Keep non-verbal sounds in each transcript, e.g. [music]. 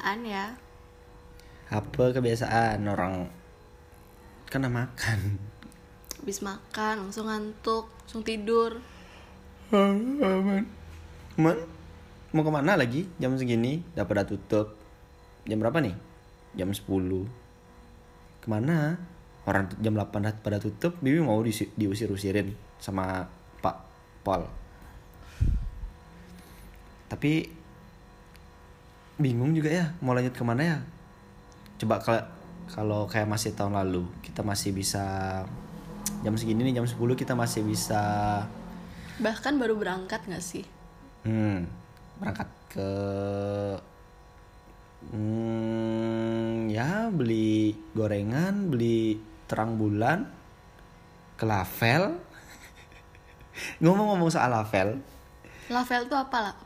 Biasaan ya. Apa kebiasaan orang kena makan? Habis makan langsung ngantuk, langsung tidur. Aman. Man, mau ke mana lagi jam segini? Udah pada tutup. Jam berapa nih? Jam 10. Ke mana? Orang jam 8 udah pada tutup, Bibi mau diusi- diusir-usirin sama Pak Pol. Tapi bingung juga ya mau lanjut ke mana ya. Coba kalau kalau kayak masih tahun lalu kita masih bisa jam segini nih jam 10 kita masih bisa Bahkan baru berangkat gak sih? Hmm, berangkat ke hmm, ya beli gorengan, beli terang bulan ke Lavel. [laughs] Ngomong-ngomong soal Lavel, Lavel tuh apa lah?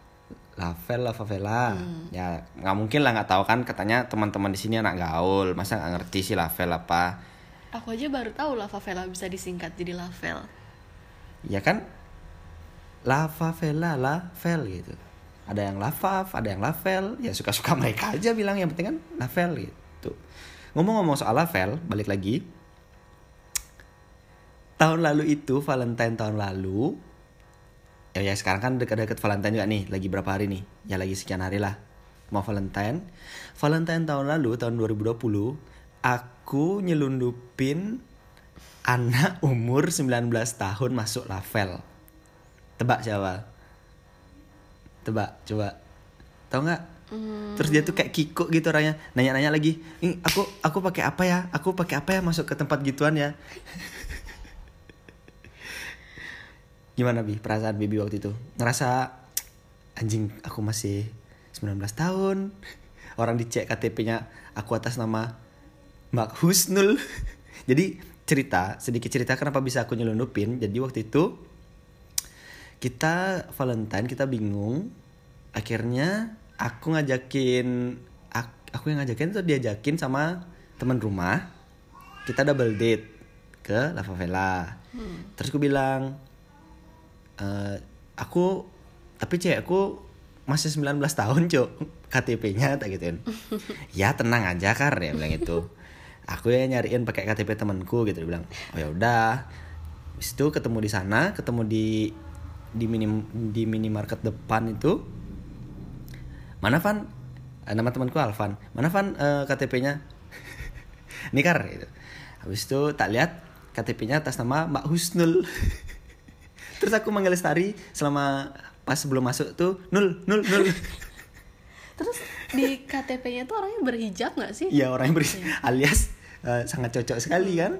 Lavel lah favela. Ya nggak mungkin lah nggak tahu kan katanya teman-teman di sini anak gaul, masa nggak ngerti sih Lavel apa? Aku aja baru tahu lah favela bisa disingkat jadi Lavel. Ya kan La favela, Lavel gitu. Ada yang Lavav, ada yang Lavel. Ya suka-suka [laughs] mereka aja bilang yang penting kan Lavel gitu. Ngomong-ngomong soal Lavel, balik lagi. Tahun lalu itu Valentine tahun lalu. Ya, ya sekarang kan dekat-dekat Valentine juga nih, lagi berapa hari nih? Ya lagi sekian hari lah. Mau Valentine. Valentine tahun lalu tahun 2020 aku nyelundupin anak umur 19 tahun masuk Lavel. Tebak siapa? Tebak, coba. Tahu nggak? Terus dia tuh kayak kikuk gitu orangnya, nanya-nanya lagi, "Ini aku aku pakai apa ya? Aku pakai apa ya masuk ke tempat gituan ya?" Gimana Bi perasaan Bibi waktu itu? Ngerasa anjing aku masih 19 tahun. [laughs] Orang dicek KTP-nya aku atas nama Mbak Husnul. [laughs] Jadi cerita, sedikit cerita kenapa bisa aku nyelundupin. Jadi waktu itu kita Valentine kita bingung. Akhirnya aku ngajakin ak- aku yang ngajakin tuh diajakin sama teman rumah. Kita double date ke La Favela. Terus aku bilang eh aku tapi cewekku masih 19 tahun cok KTP-nya tak gituin. [laughs] Ya tenang aja kar ya bilang itu aku ya nyariin pakai KTP temanku gitu dia bilang. Oh ya udah. Habis itu ketemu di sana ketemu di di mini di minimarket depan itu. Mana Van? Eh, nama temanku Alvan. Mana Van eh, KTP-nya [laughs] Nikar gitu. Habis itu tak lihat KTP-nya atas nama Mbak Husnul. [laughs] Terus aku manggil Lestari selama pas sebelum masuk tuh nul nul nul. [laughs] Terus di KTP-nya tuh orangnya berhijab gak sih? Iya orang yang beri alias eh, sangat cocok sekali kan.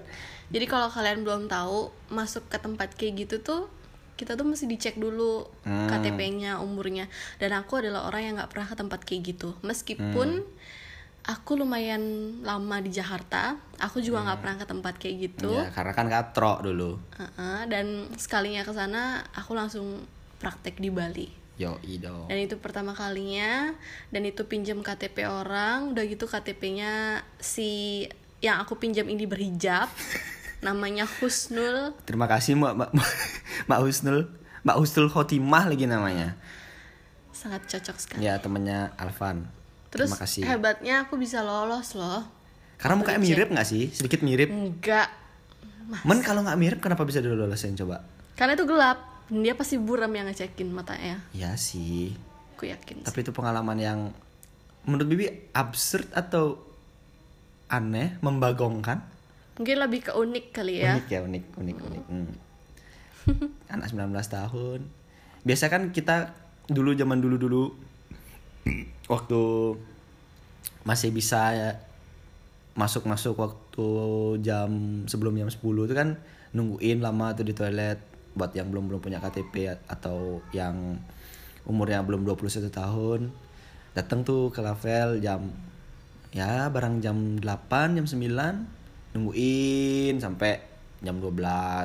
Jadi kalau kalian belum tahu masuk ke tempat kayak gitu tuh kita tuh mesti dicek dulu Hmm. KTP-nya, umurnya. Dan aku adalah orang yang nggak pernah ke tempat kayak gitu. Meskipun aku lumayan lama di Jakarta, aku juga nggak pernah ke tempat kayak gitu. Ya, karena kan katrok dulu. Uh-uh, dan sekalinya ke sana aku langsung praktek di Bali. Yo ido. Dan itu pertama kalinya dan itu pinjam KTP orang, udah gitu KTP-nya si yang aku pinjam ini berhijab. [laughs] namanya Husnul. Terima kasih Mbak Mbak, Mbak Husnul. Mbak Husnul Khotimah lagi namanya. Sangat cocok sekali. Ya temennya Alvan. Terus Terima kasih. hebatnya aku bisa lolos loh. Karena mukanya mirip nggak sih? Sedikit mirip. Enggak. Men kalau nggak mirip kenapa bisa dilolosin coba? Karena itu gelap. Dia pasti buram yang ngecekin matanya. Ya sih. Aku yakin. sih. Tapi itu pengalaman yang menurut Bibi absurd atau aneh, membagongkan? Mungkin lebih ke unik kali ya. Unik ya, unik, unik, unik. Hmm. [laughs] Anak 19 tahun. Biasa kan kita dulu zaman dulu-dulu waktu masih bisa masuk-masuk waktu jam sebelum jam 10 itu kan nungguin lama tuh di toilet buat yang belum belum punya KTP atau yang umurnya belum 21 tahun. Datang tuh ke Lavel jam ya barang jam 8 jam 9 nungguin sampai jam 12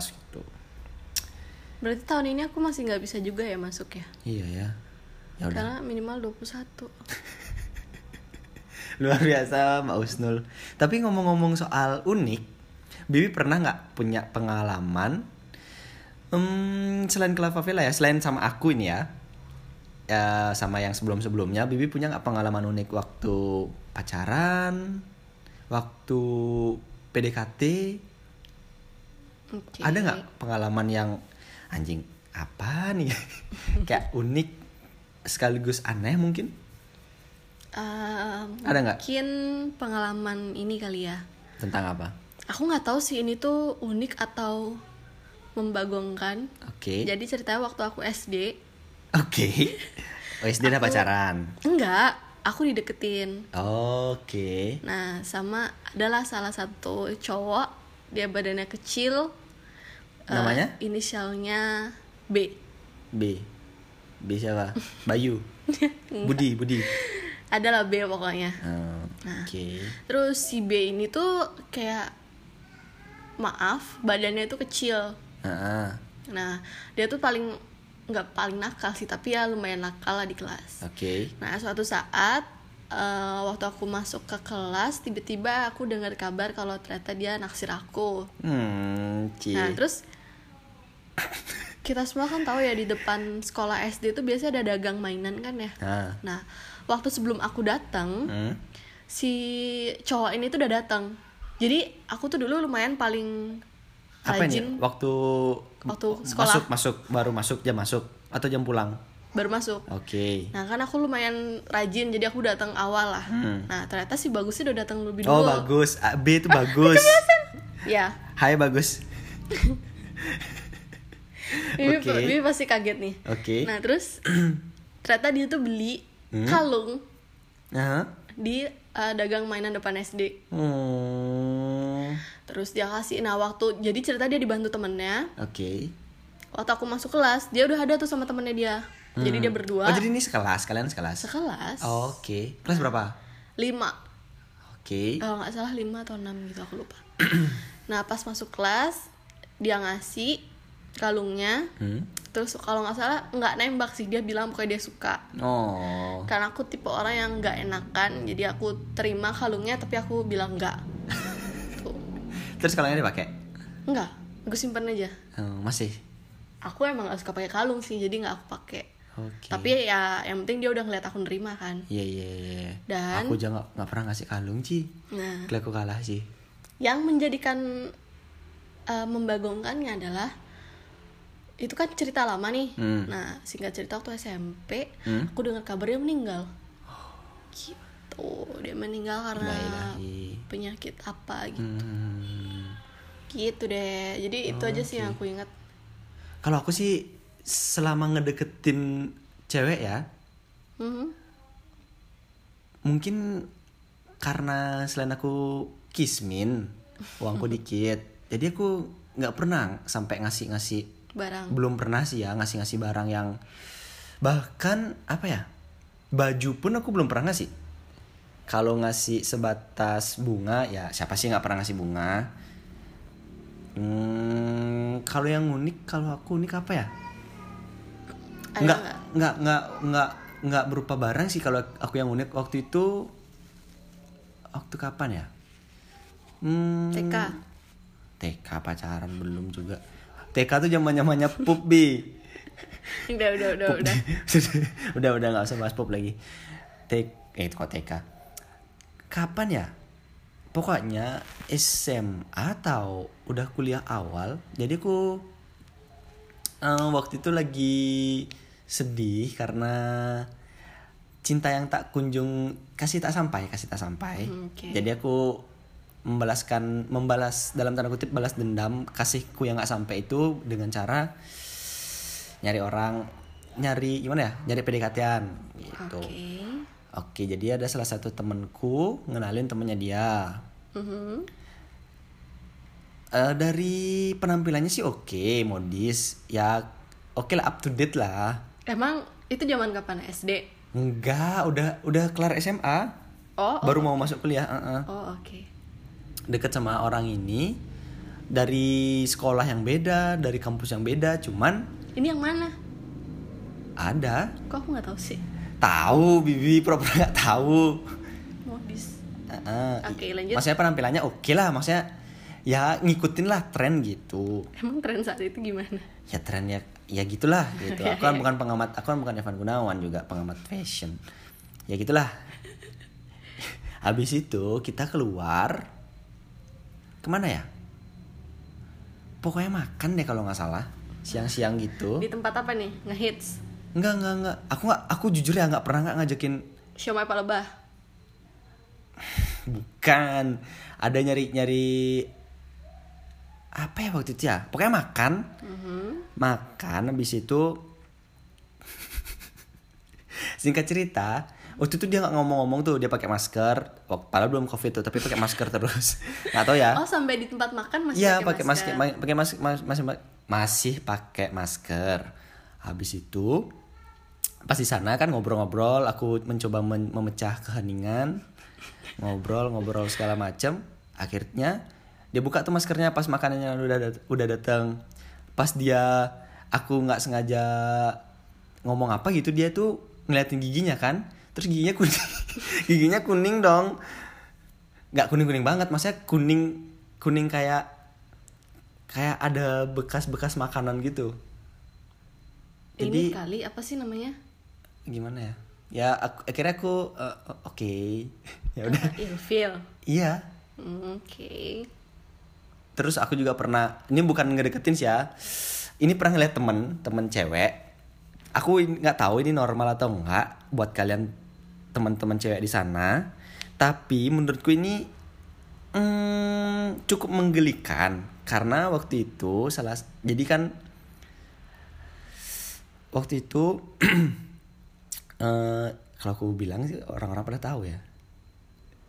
gitu. Berarti tahun ini aku masih nggak bisa juga ya masuk ya. iya ya ya udah Karena minimal 21. [laughs] luar biasa Mbak Usnul tapi ngomong-ngomong soal unik Bibi pernah nggak punya pengalaman hmm, selain ke La Favela ya selain sama aku ini ya ya sama yang sebelum-sebelumnya, Bibi punya nggak pengalaman unik waktu pacaran, waktu PDKT? Oke. Ada nggak pengalaman yang anjing apa nih? [laughs] Kayak unik sekaligus aneh mungkin? Eh, Ada nggak? Mungkin pengalaman ini kali ya. Tentang apa? Aku nggak tahu sih ini tuh unik atau membagongkan. Oke. Jadi ceritanya waktu aku SD, Oke. Oh, SD Aku- pacaran. enggak, aku dideketin. Oke. Nah, sama adalah salah satu cowok, dia badannya kecil. Namanya? inisialnya B. B. B siapa? [laughs] Bayu. Budi, Budi. Adalah B pokoknya. Oh, Nah. Oke. Terus si B ini tuh kayak maaf, badannya tuh kecil. Ah, Nah, dia tuh paling nggak paling nakal sih, tapi ya lumayan nakal lah di kelas. Oke. Nah, suatu saat eh, waktu aku masuk ke kelas, tiba-tiba aku dengar kabar kalau ternyata dia naksir aku. Hmm. Nah, terus [laughs] kita semua kan tahu ya di depan sekolah SD itu biasanya ada dagang mainan kan ya. Nah. Nah, waktu sebelum aku datang, Hmm. si cowok ini tuh udah datang. Jadi aku tuh dulu lumayan paling Apa rajin ini? Waktu Waktu sekolah. Masuk, masuk, baru masuk jam masuk atau jam pulang. baru masuk. Oke. Nah kan aku lumayan rajin jadi aku datang awal lah. Hmm. Nah ternyata si bagusnya udah datang lebih Oh, dulu. bagus. Ah, B itu [laughs] bagus. Ya, Hai bagus. [laughs] Bibi, Oke. Bibi pasti kaget nih. Oke. Nah terus [clears throat] ternyata dia tuh beli Hmm. kalung Nah. di uh, dagang mainan depan SD. Hmm. Terus dia kasih, nah waktu jadi cerita dia dibantu temennya. Oke. Waktu aku masuk kelas, dia udah ada tuh sama temennya dia. Jadi dia berdua. Oh, jadi ini sekelas, kalian sekelas. Sekelas. Oke. Kelas berapa? Lima. Oke. Kalau nggak salah lima atau enam gitu aku lupa. [clears throat] nah pas masuk kelas dia ngasih kalungnya. Hmm. Terus kalau nggak salah nggak nembak sih dia bilang pokoknya dia suka. Oh. Karena aku tipe orang yang nggak enakan, jadi aku terima kalungnya tapi aku bilang enggak. [laughs] Tuh. Terus kalungnya dipakai? Enggak, aku simpen aja. Oh, masih. Aku emang gak suka pakai kalung sih, jadi nggak aku pakai. Oke. Tapi ya yang penting dia udah ngeliat aku nerima kan. Iya iya iya. Dan- aku juga nggak nggak pernah ngasih kalung Ci. Nah, Kali aku kalah sih. yang menjadikan uh, membagongkannya adalah itu kan cerita lama nih. Hmm. Nah, singkat cerita waktu SMP, Hmm. aku dengar kabar dia meninggal. Gitu, dia meninggal karena Innalillahi. penyakit apa gitu. Hmm. Gitu deh. Jadi itu aja sih yang aku ingat. Kalau aku sih selama ngedeketin cewek ya, Mhm. mungkin karena selain aku kismin, uangku [laughs] dikit, jadi aku nggak pernah sampai ngasih-ngasih Barang. belum pernah sih ya ngasih-ngasih barang yang bahkan apa ya baju pun aku belum pernah ngasih kalau ngasih sebatas bunga ya siapa sih nggak pernah ngasih bunga hmm, kalau yang unik kalau aku unik apa ya nggak? nggak nggak nggak nggak berupa barang sih kalau aku yang unik waktu itu waktu kapan ya hmm, TK. TK pacaran belum juga TK tuh zaman zamannya pup bi Udah, udah, udah, udah. [laughs] udah udah nggak usah bahas pup lagi. T eh kok TK kapan ya? Pokoknya SMA atau udah kuliah awal jadi aku eh, waktu itu lagi sedih karena cinta yang tak kunjung kasih tak sampai kasih tak sampai. Hmm, oke. jadi aku membalaskan membalas dalam tanda kutip balas dendam kasihku yang nggak sampai itu dengan cara nyari orang nyari gimana ya nyari PDKT-an gitu Oke. oke jadi ada salah satu temenku ngenalin temennya dia Mhm. Eh, dari penampilannya sih oke modis ya oke lah up to date lah Emang itu zaman kapan SD? enggak udah udah kelar SMA Oh, oh, baru mau masuk kuliah uh-uh. oh oke. Deket sama orang ini dari sekolah yang beda dari kampus yang beda cuman Ini yang mana? ada Kok aku nggak tahu sih? tahu bibi pura-pura nggak tahu Modis. Uh-uh. Oke, lanjut. maksudnya penampilannya oke lah maksudnya ya ngikutin lah tren gitu Emang tren saat itu gimana? ya tren ya ya gitulah gitu aku kan [laughs] bukan pengamat aku kan bukan Evan Gunawan juga pengamat fashion ya gitulah [laughs] habis itu kita keluar ke mana ya? Pokoknya makan deh kalau nggak salah siang-siang gitu. Di tempat apa nih? Ngehits. enggak enggak enggak aku nggak aku jujur ya nggak pernah nggak ngajakin. Siomay Palebah. [sighs] bukan. Ada nyari nyari apa ya waktu itu ya? Pokoknya makan. Makan habis itu [laughs] singkat cerita waktu itu dia nggak ngomong-ngomong tuh dia pakai masker padahal belum covid tuh tapi pakai masker terus [laughs] nggak tahu ya Oh, sampai di tempat makan masih Iya pakai masker, ma- pakai masker, mas- masih masih pakai masker. Habis itu pas di sana kan ngobrol-ngobrol, aku mencoba men- memecah keheningan, ngobrol-ngobrol segala macam. Akhirnya dia buka tuh maskernya pas makanannya udah dat- udah datang. Pas dia aku nggak sengaja ngomong apa gitu dia tuh ngeliatin giginya kan, terus giginya kuning, [laughs] giginya kuning dong. Nggak kuning kuning banget maksudnya kuning kuning kayak kayak ada bekas-bekas makanan gitu. Ini jadi kali apa sih namanya? gimana ya? Ya aku, akhirnya aku eh, oke. [laughs] Ya udah. Ah, Ilfil. iya. Hmm, Oke. terus aku juga pernah ini bukan ngedeketin sih ya. Ini pernah ngeliat temen temen cewek. Aku nggak tahu ini normal atau enggak buat kalian teman-teman cewek di sana. Tapi menurutku ini mm, cukup menggelikan. Karena waktu itu salah jadi kan waktu itu [clears throat] eh kalau aku bilang sih orang-orang pada tahu ya.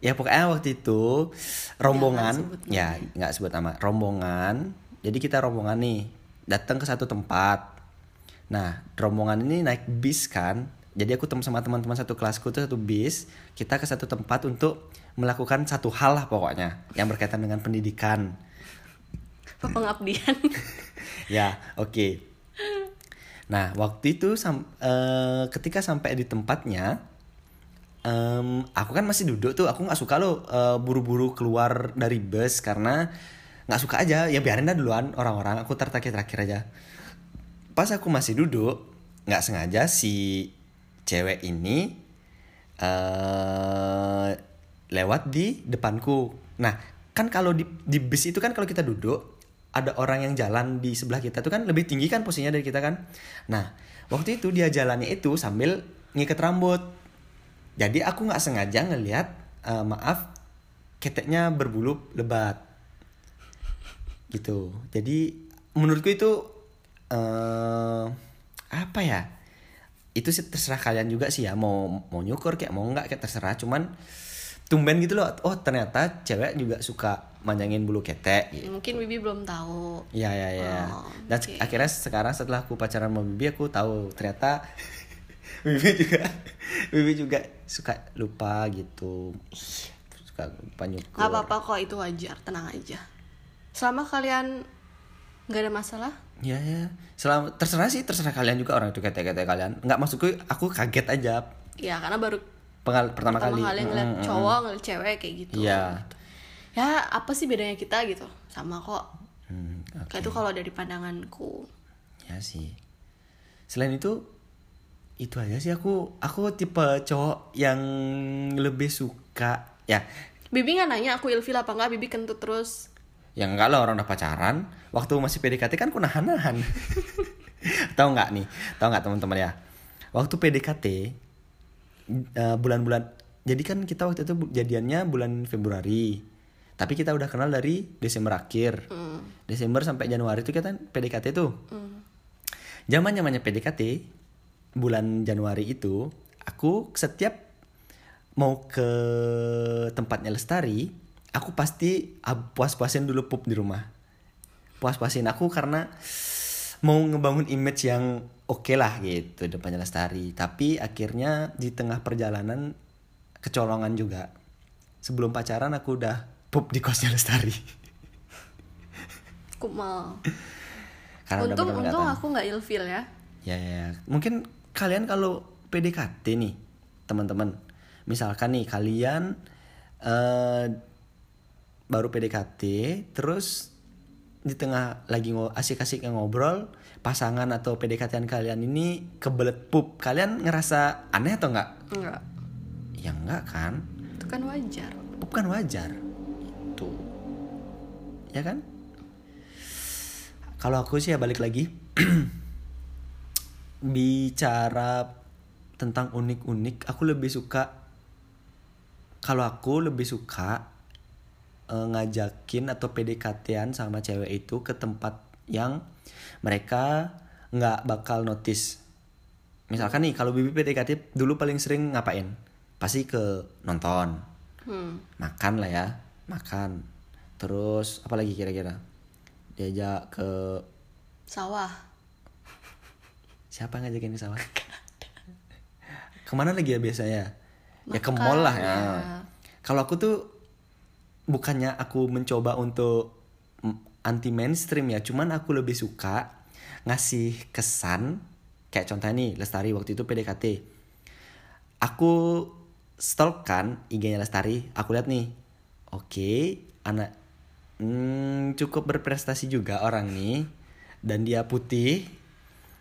Ya pokoknya waktu itu rombongan ya nggak sebut nama rombongan. Jadi kita rombongan nih datang ke satu tempat. Nah rombongan ini naik bis kan jadi aku temu sama teman-teman satu kelasku tuh satu bis kita ke satu tempat untuk melakukan satu hal lah pokoknya yang berkaitan dengan pendidikan. Pengabdian? [laughs] ya oke. Nah waktu itu sam- eh, ketika sampai di tempatnya em, aku kan masih duduk tuh aku nggak suka loh eh, buru-buru keluar dari bus karena nggak suka aja. Ya biarin dah duluan orang-orang aku terakhir terakhir aja. Pas aku masih duduk nggak sengaja si cewek ini eh lewat di depanku. Nah kan kalau di di bis itu kan kalau kita duduk ada orang yang jalan di sebelah kita tuh kan lebih tinggi kan posisinya dari kita kan? Nah waktu itu dia jalannya itu sambil ngikat rambut. Jadi aku nggak sengaja ngelihat eh, maaf keteknya berbulu lebat. Gitu. Jadi menurutku itu eh apa ya itu sih terserah kalian juga sih ya mau mau nyukur kayak mau nggak kayak terserah cuman tumben gitu loh oh ternyata cewek juga suka manjangin bulu ketek gitu. Mungkin Bibi belum tahu. Ya ya ya. Oh, Dan oke. akhirnya sekarang setelah aku pacaran sama Bibi aku tahu ternyata [laughs] Bibi juga Bibi juga suka lupa gitu. Suka lupa nyukur. Gak apa-apa kok itu wajar, tenang aja. Selama kalian nggak ada masalah, Ya ya. Selama terserah sih terserah kalian juga orang itu ketek-ketek kalian. Nggak maksudku aku kaget aja ya karena baru pengal pertama, pertama kali. kali ngeliat Mm, cowok ngeliat cewek kayak gitu. Iya. Ya apa sih bedanya kita gitu? Sama kok. Hmm, oke. Kayak itu kalau dari pandanganku. Ya sih. Selain itu itu aja sih aku aku tipe cowok yang lebih suka ya Bibi nggak nanya aku ilfil apa nggak? Bibi kentut terus. Ya enggak lah orang udah pacaran. Waktu masih PDKT kan aku nahan-nahan. [laughs] Tahu nggak nih? Tahu nggak teman-teman ya? Waktu PDKT eh, Bulan-bulan Jadi kan kita waktu itu jadiannya bulan Februari. Tapi kita udah kenal dari Desember akhir. Hmm. Desember sampai Januari itu kita PDKT tuh. Hmm. Zaman zamannya PDKT Bulan Januari itu Aku setiap Mau ke tempatnya Lestari Aku pasti puas-puasin dulu pup di rumah Puas-puasin aku karena Mau ngebangun image yang oke lah gitu Depannya Lestari Tapi akhirnya di tengah perjalanan Kecolongan juga Sebelum pacaran aku udah pup di kosnya Lestari Kumal. Karena udah untung bener-bener untung aku nggak ilfil ya. Ya, ya, ya. Mungkin kalian kalau PDKT nih, teman-teman. Misalkan nih kalian eh baru PDKT terus di tengah lagi asik-asik ngobrol pasangan atau PDKT kalian ini kebelet pup. Kalian ngerasa aneh atau enggak? Enggak. Ya enggak kan? Itu kan wajar. Pup kan wajar. Itu. Ya kan? Kalau aku sih ya balik lagi. [clears throat] Bicara tentang unik-unik aku lebih suka kalau aku lebih suka eh, ngajakin atau PDKT-an sama cewek itu ke tempat yang mereka nggak bakal notice. Misalkan nih kalau bibi PDKT dulu paling sering ngapain? Pasti ke nonton hmm. makan lah ya makan. Terus apa lagi kira-kira? Diajak ke sawah. Siapa ngajakin ke sawah? [laughs] Ke mana lagi ya biasanya? Ya ke Makan, mall lah ya, ya. kalau aku tuh bukannya aku mencoba untuk anti mainstream ya cuman aku lebih suka ngasih kesan kayak contohnya nih Lestari waktu itu PDKT aku stalk kan IG-nya Lestari aku lihat nih oke anak hmm, cukup berprestasi juga orang nih dan dia putih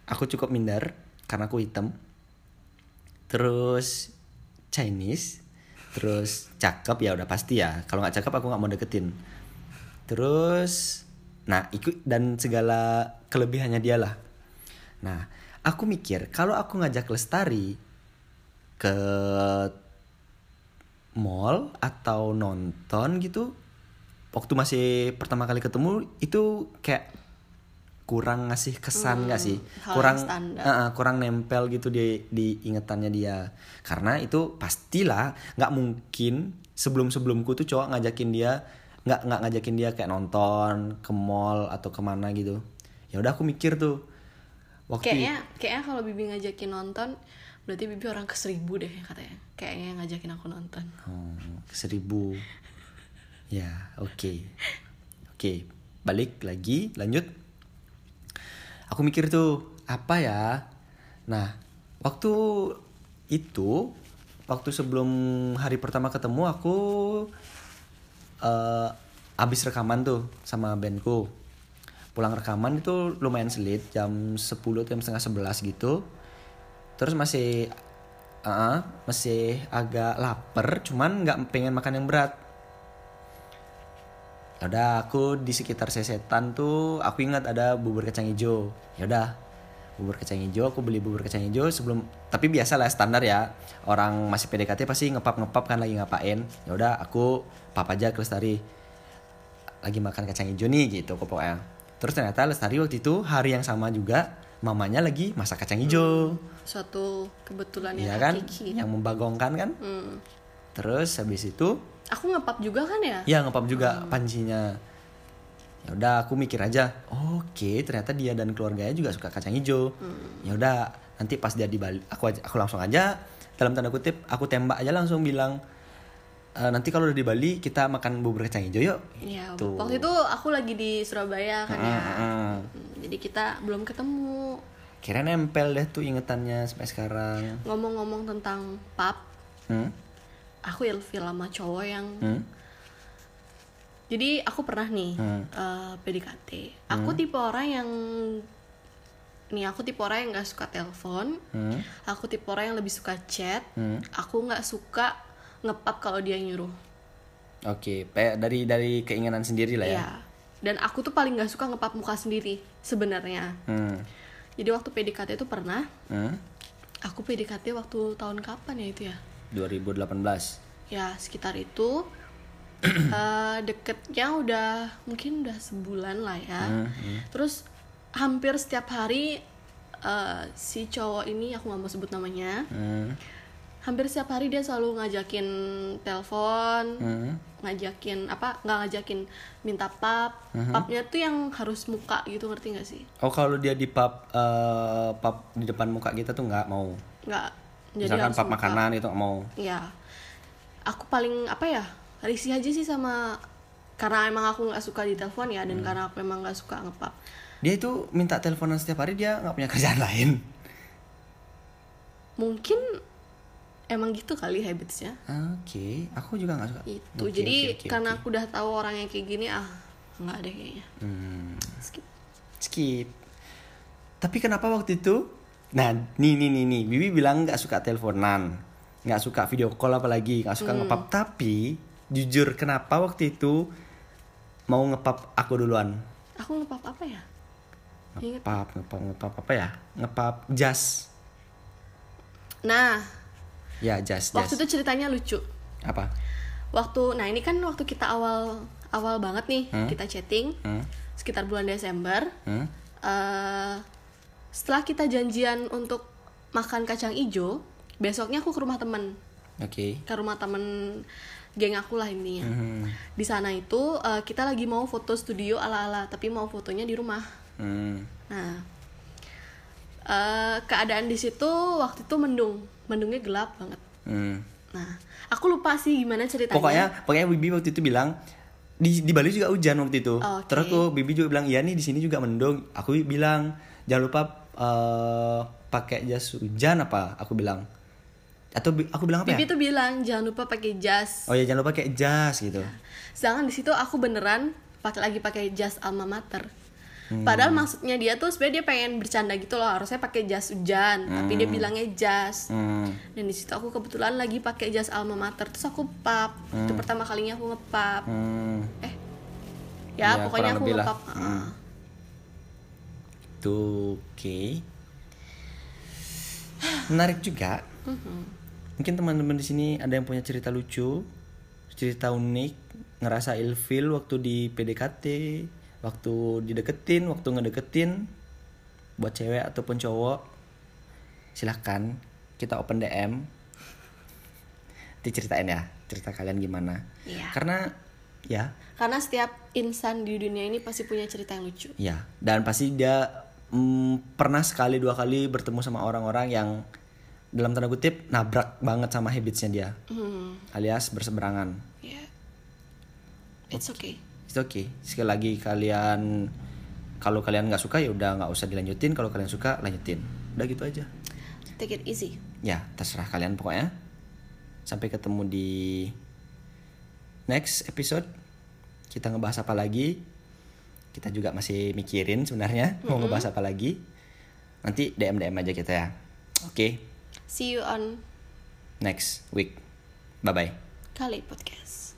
aku cukup minder karena aku hitam. Terus Chinese terus cakep ya udah pasti ya. Kalau nggak cakep aku nggak mau deketin. Terus nah ikut dan segala kelebihannya dia lah. Nah aku mikir kalau aku ngajak lestari ke mall atau nonton gitu waktu masih pertama kali ketemu itu kayak kurang ngasih kesan nggak Hmm, sih kurang standar. eh, kurang nempel gitu di di ingetannya dia karena itu pastilah nggak mungkin sebelum sebelumku tuh cowok ngajakin dia nggak nggak ngajakin dia kayak nonton ke mall atau ke mana gitu ya udah aku mikir tuh waktu kayaknya kayaknya kalau bibi ngajakin nonton berarti bibi orang ke seribu deh katanya kayaknya yang ngajakin aku nonton Oh, seribu. Ya, oke. Oke, balik lagi, lanjut. Aku mikir tuh, apa ya? Nah, waktu itu, waktu sebelum hari pertama ketemu, aku eh abis rekaman tuh sama bandku. Pulang rekaman itu lumayan selit, jam 10 jam setengah 11 gitu. Terus masih Ah, masih agak lapar, cuman nggak pengen makan yang berat. Ya udah, aku di sekitar sesetan tuh, aku ingat ada bubur kacang hijau. Ya udah, bubur kacang hijau, aku beli bubur kacang hijau sebelum, tapi biasa lah standar ya. Orang masih PDKT pasti ngepap ngepap kan lagi ngapain. Ya udah, aku pap aja ke Lestari. Lagi makan kacang hijau nih gitu pokoknya. Terus ternyata Lestari waktu itu hari yang sama juga mamanya lagi masak kacang hijau. suatu kebetulan yang kan? hakiki Yang membagongkan kan? Hmm. Terus habis itu aku ngepap juga kan ya ya ngepap juga pancinya. Ya udah aku mikir aja, oke ternyata dia dan keluarganya juga suka kacang hijau. Ya udah nanti pas dia di Bali, aku aja, aku langsung aja dalam tanda kutip aku tembak aja langsung bilang "E, nanti kalau udah di Bali kita makan bubur kacang hijau yuk. ya Gitu. waktu itu aku lagi di Surabaya kan ya Mm-mm. Hmm, jadi kita belum ketemu Kira nempel deh tuh ingetannya sampai sekarang. ngomong-ngomong tentang pap Hmm? Aku ilfil sama cowok yang Hmm? jadi aku pernah nih Hmm. eh, PDKT aku tipe orang yang nih aku tipe orang yang nggak suka telepon Hmm? aku tipe orang yang lebih suka chat Hmm? aku nggak suka ngepap kalau dia nyuruh Oke, kayak dari dari keinginan sendiri lah ya. Iya. dan aku tuh paling nggak suka ngepap muka sendiri sebenarnya Hmm. jadi waktu PDKT itu pernah Hmm? aku PDKT waktu tahun kapan ya itu ya 2018. ya sekitar itu [clears throat] Eh, deketnya udah mungkin udah sebulan lah ya Hmm, terus hampir setiap hari eh, si cowok ini aku nggak mau sebut namanya Hmm. hampir setiap hari dia selalu ngajakin telepon Hmm. ngajakin apa nggak ngajakin minta pap papnya tuh yang harus muka gitu ngerti nggak sih Oh kalau dia di pub eh, pub di depan muka kita tuh nggak mau. nggak jadi Misalkan muka. makanan itu mau. ya aku paling apa ya risih aja sih sama karena emang aku nggak suka di telepon ya Hmm. dan karena aku emang nggak suka ngepap Dia itu minta teleponan setiap hari dia nggak punya [laughs] kerjaan lain. mungkin emang gitu kali habitsnya Oke, aku juga nggak suka. itu Oke, jadi oke, oke, karena oke. aku udah tahu orang yang kayak gini ah nggak deh kayaknya Hmm, skip skip. Tapi kenapa waktu itu? Nah, nih nih nih nih, Bibi bilang nggak suka teleponan, nggak suka video call apalagi, nggak suka ngepap. Tapi jujur kenapa waktu itu mau ngepap aku duluan? aku ngepap apa ya. Ngepap, ngepap, ngepap apa ya? Ngepap jas. nah Ya, jas, jas. waktu itu ceritanya lucu Apa? waktu nah ini kan waktu kita awal awal banget nih Hmm? kita chatting Hmm? sekitar bulan Desember Hmm? eh setelah kita janjian untuk makan kacang ijo besoknya aku ke rumah temen Oke. ke rumah temen geng aku lah intinya Hmm. di sana itu eh, kita lagi mau foto studio ala ala tapi mau fotonya di rumah Hmm. nah eh, keadaan di situ waktu itu mendung mendungnya gelap banget Hmm. nah aku lupa sih gimana ceritanya Pokoknya pokoknya Bibi waktu itu bilang di di Bali juga hujan waktu itu. Oke. Terus aku Bibi juga bilang iya nih di sini juga mendung. Aku bilang jangan lupa eh, pakai jas hujan apa? Aku bilang. Atau bi- aku bilang apa Bibi ya? tuh bilang jangan lupa pakai jas Oh ya jangan lupa pakai jas gitu. sedangkan di situ aku beneran pakai lagi pakai jas alma mater Hmm. padahal maksudnya dia tuh sebenarnya dia pengen bercanda gitu loh harusnya pakai jas hujan tapi dia bilangnya jas Hmm. dan di situ aku kebetulan lagi pakai jas alma mater terus aku pap itu pertama kalinya aku ngepap Hmm. eh ya Ya, pokoknya aku ngepap Hmm. Tuh, oke. Menarik juga. Mhm. Mungkin teman-teman di sini ada yang punya cerita lucu, cerita unik, ngerasa ilfil waktu di PDKT, waktu dideketin, waktu ngedeketin, buat cewek ataupun cowok, silahkan kita open DM. Nanti ceritain ya, cerita kalian gimana. Iya. Karena ya, karena setiap insan di dunia ini pasti punya cerita yang lucu Ya, dan pasti dia mm, pernah sekali dua kali bertemu sama orang-orang yang dalam tanda kutip nabrak banget sama habitsnya dia, hmm alias berseberangan. ya it's okay It's okay. Sekali lagi kalian kalau kalian nggak suka ya udah nggak usah dilanjutin. Kalau kalian suka lanjutin. Udah gitu aja. take it easy Ya terserah kalian pokoknya. Sampai ketemu di next episode. Kita ngebahas apa lagi? Kita juga masih mikirin sebenarnya mau ngebahas apa lagi. Nanti DM DM aja kita ya. Oke, see you on next week. Bye bye. Kali Podcast